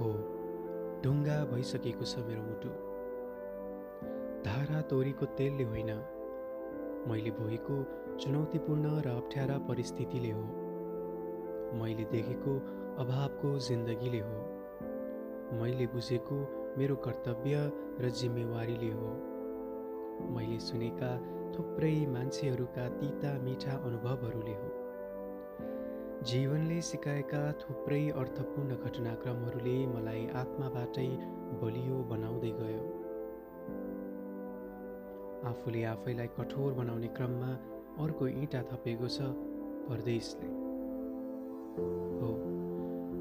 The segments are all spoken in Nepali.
हो ढुङ्गा भइसकेको छ मेरो मुटु। धारा तोरीको तेलले होइन मैले भोगेको चुनौतीपूर्ण र अप्ठ्यारा परिस्थितिले हो। मैले देखेको अभावको जिन्दगीले हो। मैले बुझेको मेरो कर्तव्य र जिम्मेवारीले हो। मैले सुनेका थुप्रै मान्छेहरूका तिता मिठा अनुभवहरूले हो। जीवनले सिकाएका थुप्रै अर्थपूर्ण घटनाक्रमहरूले मलाई आत्माबाटै बलियो बनाउँदै गयो। आफूले आफैलाई कठोर बनाउने क्रममा अर्को इँटा थपेको छ परदेशले। हो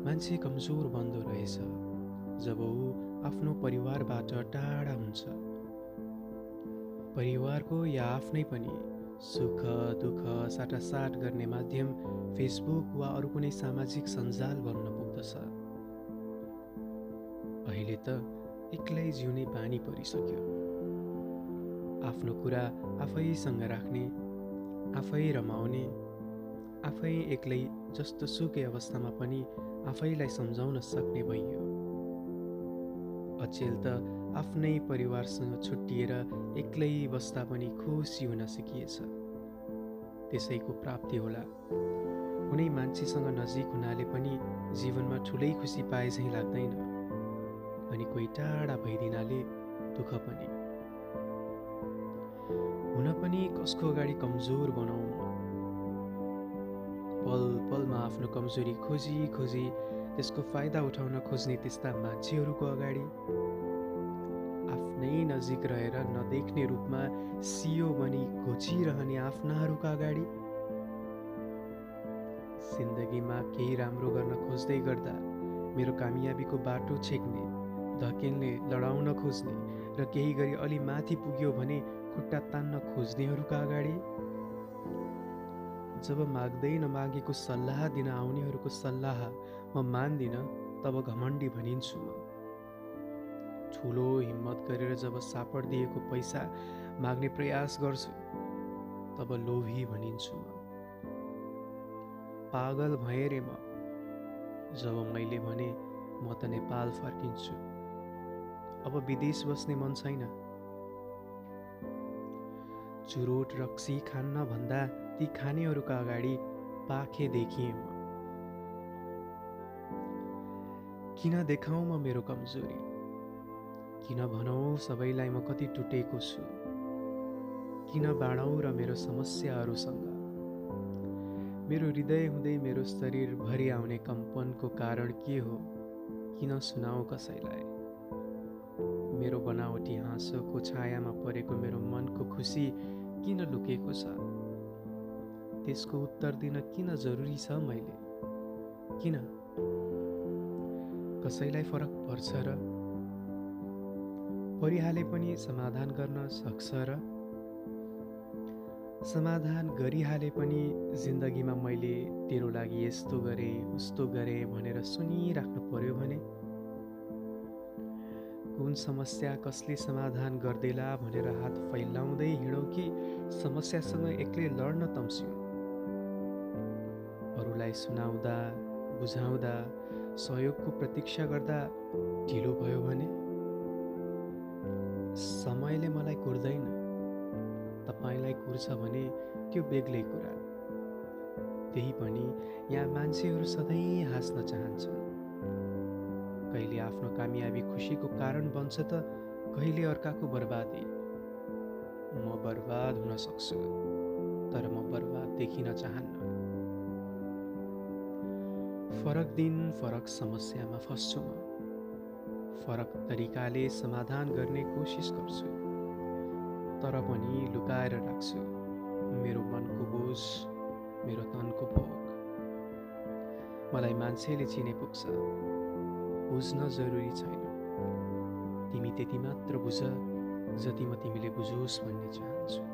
मान्छे कमजोर बन्दो रहेछ जब ऊ आफ्नो परिवारबाट टाढा हुन्छ। परिवारको या आफ्नै पनि सुख दुःख साटासाट गर्ने माध्यम फेसबुक वा अरू कुनै सामाजिक सञ्जाल बन्न पुग्दछ। अहिले त एक्लै जिउने बानी परिसक्यो। आफ्नो कुरा आफैसँग राख्ने आफै रमाउने आफै एक्लै जस्तो सुकै अवस्थामा पनि आफैलाई सम्झाउन सक्ने भइयो। अचेल त आफ्नै परिवारसँग छुट्टिएर एक्लै बस्दा पनि खुसी हुन सिकिएछ। त्यसैको प्राप्ति होला। कुनै मान्छेसँग नजिक हुनाले पनि जीवनमा ठुलै खुसी पाए झैँ लाग्दैन। अनि कोही टाढा भइदिनाले दुःख पनि। हुन पनि कसको अगाडि कमजोर बनाउनु? पल पलमा आफ्नो कमजोरी खोजी खोजी त्यसको फाइदा उठाउन खोज्ने त्यस्ता मान्छेहरूको अगाडि। आफ्नै नजिक रहेर नदेख्ने रूपमा सियो बनी घोचिरहने आफ्नाहरूका अगाडि। जिन्दगीमा केही राम्रो गर्न खोज्दै गर्दा मेरो कामयाबीको बाटो छेक्ने धकेल्ने लडाउन खोज्ने र केही गरी अलि माथि पुग्यो भने खुट्टा तान्न खोज्नेहरूका अगाडि जब माग्दै नमागेको सल्लाह दिन आउनेहरूको सल्लाह म मान्दिनँ तब घमण्डी भनिन्छु म। ठुलो हिम्मत गरेर जब सापड दिएको पैसा माग्ने प्रयास गर्छु तब लोभी भनिन्छु म। पागल भएँ रे म जब मैले भने म त नेपाल फर्किन्छु। अब विदेश बस्ने मन छैन। चुरोट रक्सी खान्न भन्दा ती खानेहरूका अगाडि पाखे देखिएँ किन देखाउँ म मेरो कमजोरी? किन भनौँ सबैलाई म कति टुटेको छु? किन बाँडौँ र मेरो समस्याहरूसँग? मेरो हृदय हुँदै मेरो शरीरभरि आउने कम्पनको कारण के हो? किन सुनाऊ कसैलाई? मेरो बनावटी हाँसोको छायामा परेको मेरो मनको खुसी किन लुकेको छ? त्यसको उत्तर दिन किन जरुरी छ मैले? किन? कसैलाई फरक पर्छ र? परिहाले पनि समाधान गर्न सक्छ र? समाधान गरिहाले पनि जिन्दगीमा मैले तेरो लागि यस्तो गरेँ उस्तो गरेँ भनेर सुनिराख्नु पर्यो भने? कुन समस्या कसले समाधान गर्देला भनेर हात फैलाउँदै हिँडौँ कि समस्यासँग एक्लै लड्न तम्स्यौँ? अरूलाई सुनाउँदा बुझाउँदा सहयोगको प्रतीक्षा गर्दा ढिलो भयो भने? समयले मलाई कुर्दैन। तपाईँलाई कुर्छ भने त्यो बेग्लै कुरा। त्यही पनि यहाँ मान्छेहरू सधैँ हाँस्न चाहन्छन्। कहिले आफ्नो कामयाबी खुसीको कारण बन्छ त कहिले अर्काको बर्बादी। म बर्बाद हुन सक्छु तर म बर्बाद देखिन चाहन्न। फरक दिन फरक समस्यामा फस्छु म। फरक तरिकाले समाधान गर्ने कोसिस गर्छु। तर पनि लुकाएर राख्छु। मेरो मनको बोझ मेरो तनको भोग। मलाई मान्छेले चिने पुग्छ। बुझ्न जरुरी छैन। तिमी त्यति मात्र बुझ जति म तिमीले बुझोस् भन्ने चाहन्छु।